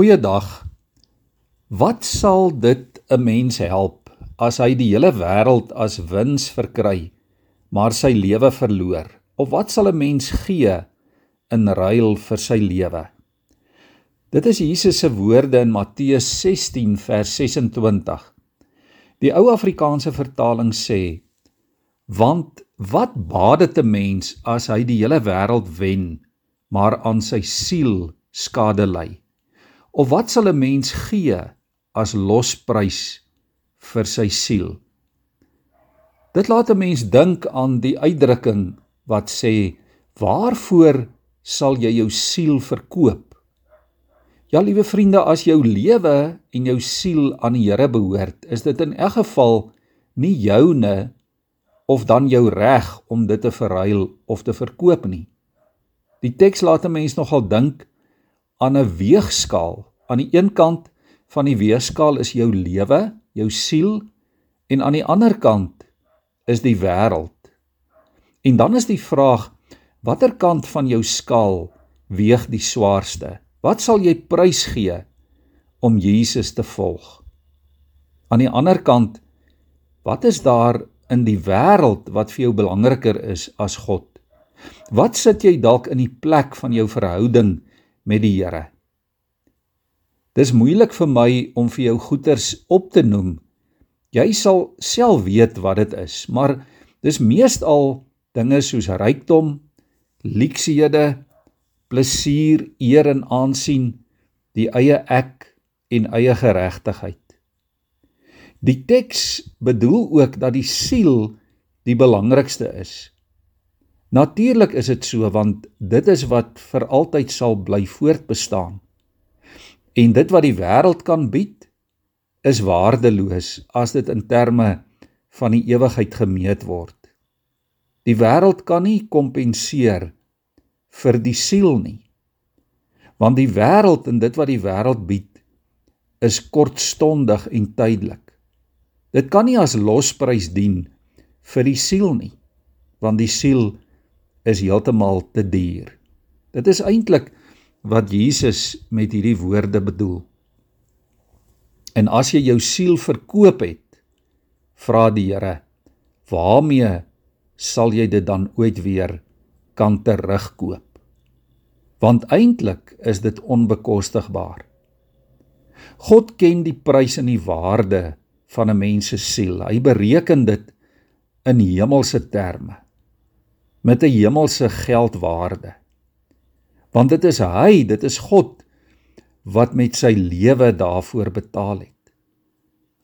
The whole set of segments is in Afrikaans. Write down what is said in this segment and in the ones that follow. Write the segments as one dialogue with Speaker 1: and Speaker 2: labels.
Speaker 1: Goeiedag. Wat sal dit 'n mens help as hy die hele wêreld as wins verkry, maar sy lewe verloor? Of wat sal 'n mens gee in ruil vir sy lewe? Dit is Jesus se woorde in Matteus 16 vers 26. Die ou Afrikaanse vertaling sê: Want wat baat dit 'n mens as hy die hele wêreld wen, maar aan sy siel skade ly? Of wat sal 'n mens gee as losprys vir sy siel? Dit laat 'n mens dink aan die uitdrukking wat sê: "Waarvoor sal jy jou siel verkoop?" Ja, liewe vriende, as jou lewe en jou siel aan die Here behoort, is dit in elk geval nie joune of dan jou reg om dit te verruil of te verkoop nie. Die teks laat 'n mens nogal dink aan 'n weegskaal. Aan die een kant van die weegskaal is jou lewe, jou siel en aan die ander kant is die wêreld. En dan is die vraag watter kant van jou skaal weeg die swaarste? Wat sal jy prys gee om Jesus te volg? Aan die ander kant wat is daar in die wêreld wat vir jou belangriker is as God? Wat sit jy dalk in die plek van jou verhouding met die Here. Dis moeilik vir my om vir jou goeters op te noem. Jy sal self weet wat dit is, maar dis meestal dinge soos rykdom, leksiehede, plesier, eer en aansien, die eie ek en eie geregtigheid. Die teks bedoel ook dat die siel die belangrikste is. Natuurlik is dit so want dit is wat vir altyd sal bly voortbestaan. En dit wat die wêreld kan bied is waardeloos as dit in terme van die ewigheid gemeet word. Die wêreld kan nie kompenseer vir die siel nie. Want die wêreld en dit wat die wêreld bied is kortstondig en tydelik. Dit kan nie as losprys dien vir die siel nie, want die siel is heeltemal te duur. Dit is eintlik wat Jesus met hierdie woorde bedoel. En as jy jou siel verkoop het, vra die Here, waarmee sal jy dit dan ooit weer kan terugkoop? Want eintlik is dit onbekostigbaar. God ken die prys en die waarde van 'n mens se siel. Hy bereken dit in hemelse terme met 'n hemelse geldwaarde. Want dit is hy, dit is God wat met sy lewe daarvoor betaal het.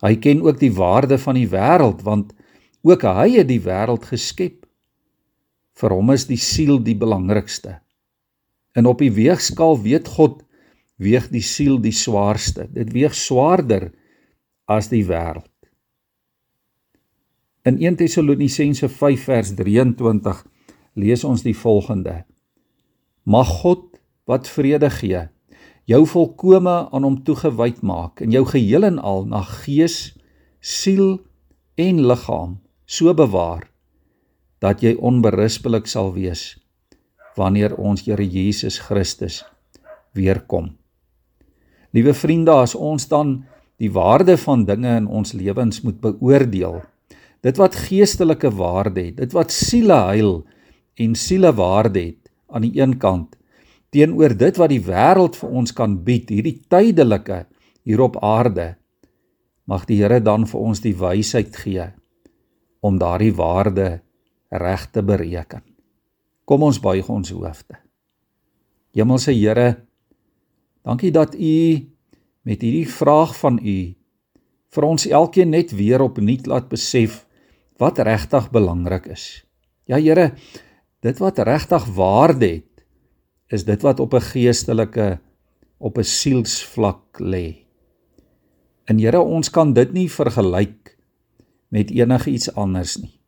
Speaker 1: Hy ken ook die waarde van die wêreld want ook hy het die wêreld geskep. Vir hom is die siel die belangrikste. En op die weegskaal weet God weeg die siel die swaarste. Dit weeg swaarder as die wêreld. In 1 Tessalonisense 5 vers 23 lees ons die volgende: Mag God wat vrede gee, jou volkome aan hom toegewyd maak en jou geheel en al na gees, siel en liggaam so bewaar dat jy onberispelik sal wees wanneer ons Here Jesus Christus weer kom. Liewe vriende, as ons dan die waarde van dinge in ons lewens moet beoordeel, dit wat geestelike waarde het, dit wat siele heil en sielewaarde het aan die een kant teenoor dit wat die wêreld vir ons kan bied, hierdie tydelike hier op aarde, mag die Here dan vir ons die wysheid gee om daardie waarde reg te bereken. Kom ons buig ons hoofde. Hemelse Here, dankie dat U met hierdie vraag van U vir ons elkeen net weer opnuut laat besef wat regtig belangrik is. Ja Here, dit wat regtig waarde het is dit wat op 'n geestelike op 'n sielsvlak lê. En Here, ons kan dit nie vergelyk met enige iets anders nie.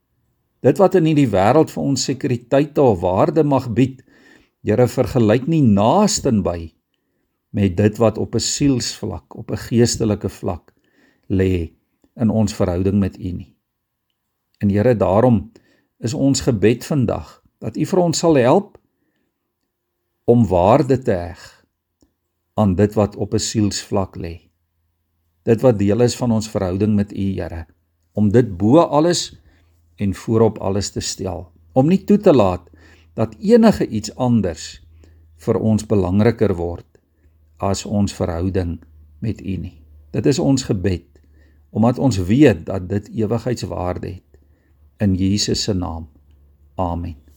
Speaker 1: Dit wat in hierdie wêreld vir ons sekuriteit of waarde mag bied, Here, vergelyk nie naasten by met dit wat op 'n sielsvlak, op 'n geestelike vlak lê in ons verhouding met U nie. En Here, daarom is ons gebed vandag dat U vir ons sal help om waarde te heg aan dit wat op 'n sielsvlak lê. Dit wat deel is van ons verhouding met U, Here, om dit bo alles en voorop alles te stel, om nie toe te laat dat enige iets anders vir ons belangriker word as ons verhouding met U nie. Dit is ons gebed omdat ons weet dat dit ewigheidswaarde het in Jesus se naam. Amen.